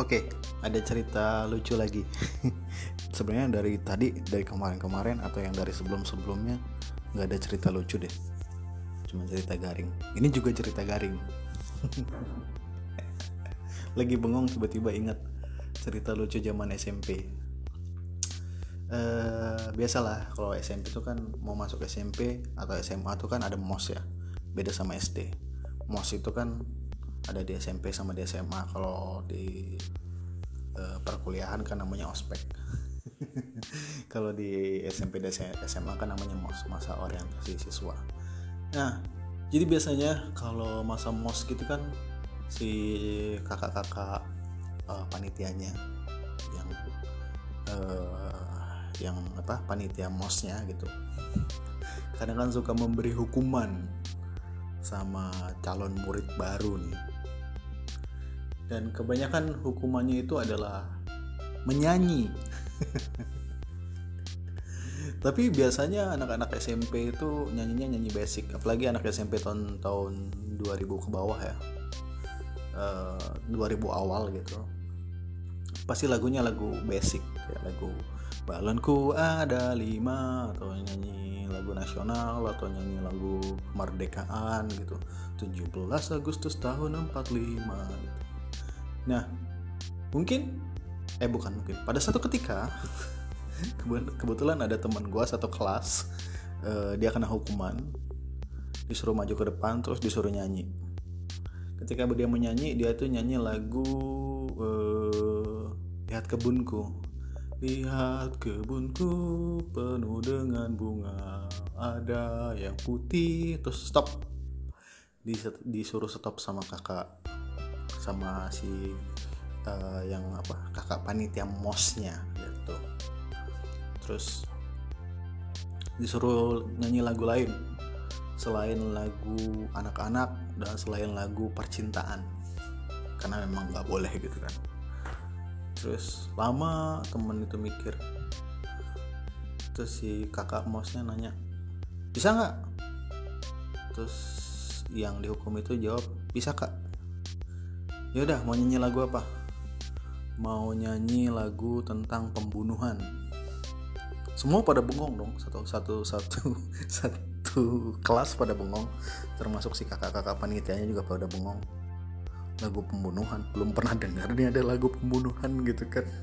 Oke, ada cerita lucu lagi. Sebenarnya dari tadi, dari kemarin-kemarin atau yang dari sebelum-sebelumnya nggak ada cerita lucu deh. Cuma cerita garing. Ini juga cerita garing. lagi bengong tiba-tiba ingat cerita lucu zaman SMP. Eh, biasalah kalau SMP itu kan mau masuk SMP atau SMA itu kan ada MOS ya. Beda sama SD. MOS itu kan ada di SMP sama di SMA kalau di uh, perkuliahan kan namanya ospek. Kalau di SMP dan SMA kan namanya masa orientasi siswa. Nah jadi biasanya kalau masa mos gitu kan si kakak-kakak uh, panitianya yang uh, yang apa panitia mosnya gitu kadang kan suka memberi hukuman sama calon murid baru nih dan kebanyakan hukumannya itu adalah menyanyi. Tapi biasanya anak-anak SMP itu nyanyinya nyanyi basic. Apalagi anak SMP tahun tahun 2000 ke bawah ya. Uh, eh, 2000 awal gitu. Pasti lagunya lagu basic kayak lagu balonku ada lima atau nyanyi lagu nasional atau nyanyi lagu kemerdekaan gitu. 17 Agustus tahun 45 gitu Nah, mungkin eh bukan mungkin. Pada satu ketika kebetulan ada teman gue satu kelas uh, dia kena hukuman disuruh maju ke depan terus disuruh nyanyi. Ketika dia menyanyi dia tuh nyanyi lagu uh, lihat kebunku. Lihat kebunku penuh dengan bunga ada yang putih terus stop. Disuruh stop sama kakak sama si uh, yang apa kakak panitia mosnya gitu. Terus disuruh nyanyi lagu lain selain lagu anak-anak dan selain lagu percintaan. Karena memang nggak boleh gitu kan. Terus lama temen itu mikir terus si kakak mosnya nanya bisa nggak? Terus yang dihukum itu jawab bisa kak ya udah mau nyanyi lagu apa? Mau nyanyi lagu tentang pembunuhan. Semua pada bengong dong. Satu satu satu satu kelas pada bengong. Termasuk si kakak-kakak panitianya juga pada bengong. Lagu pembunuhan. Belum pernah dengar nih ada lagu pembunuhan gitu kan.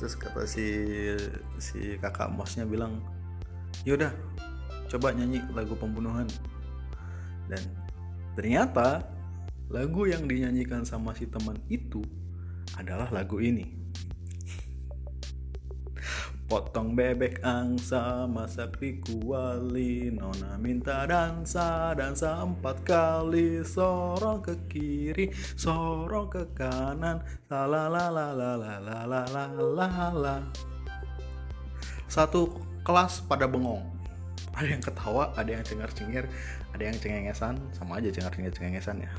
Terus kata si si kakak mosnya bilang yaudah coba nyanyi lagu pembunuhan. Dan Ternyata lagu yang dinyanyikan sama si teman itu adalah lagu ini. Potong bebek angsa, masak di kuali Nona minta dansa, dansa empat kali Sorong ke kiri, sorong ke kanan la la la la la la la la la Satu kelas pada bengong ada yang ketawa ada yang cengar cengir ada yang cengengesan sama aja cengar cengir cengengesan ya.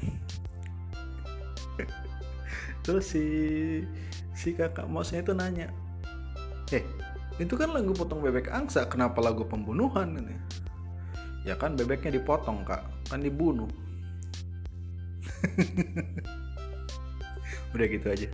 Terus si si kakak mosnya itu nanya eh itu kan lagu potong bebek angsa kenapa lagu pembunuhan ini? Ya kan bebeknya dipotong kak kan dibunuh. Udah gitu aja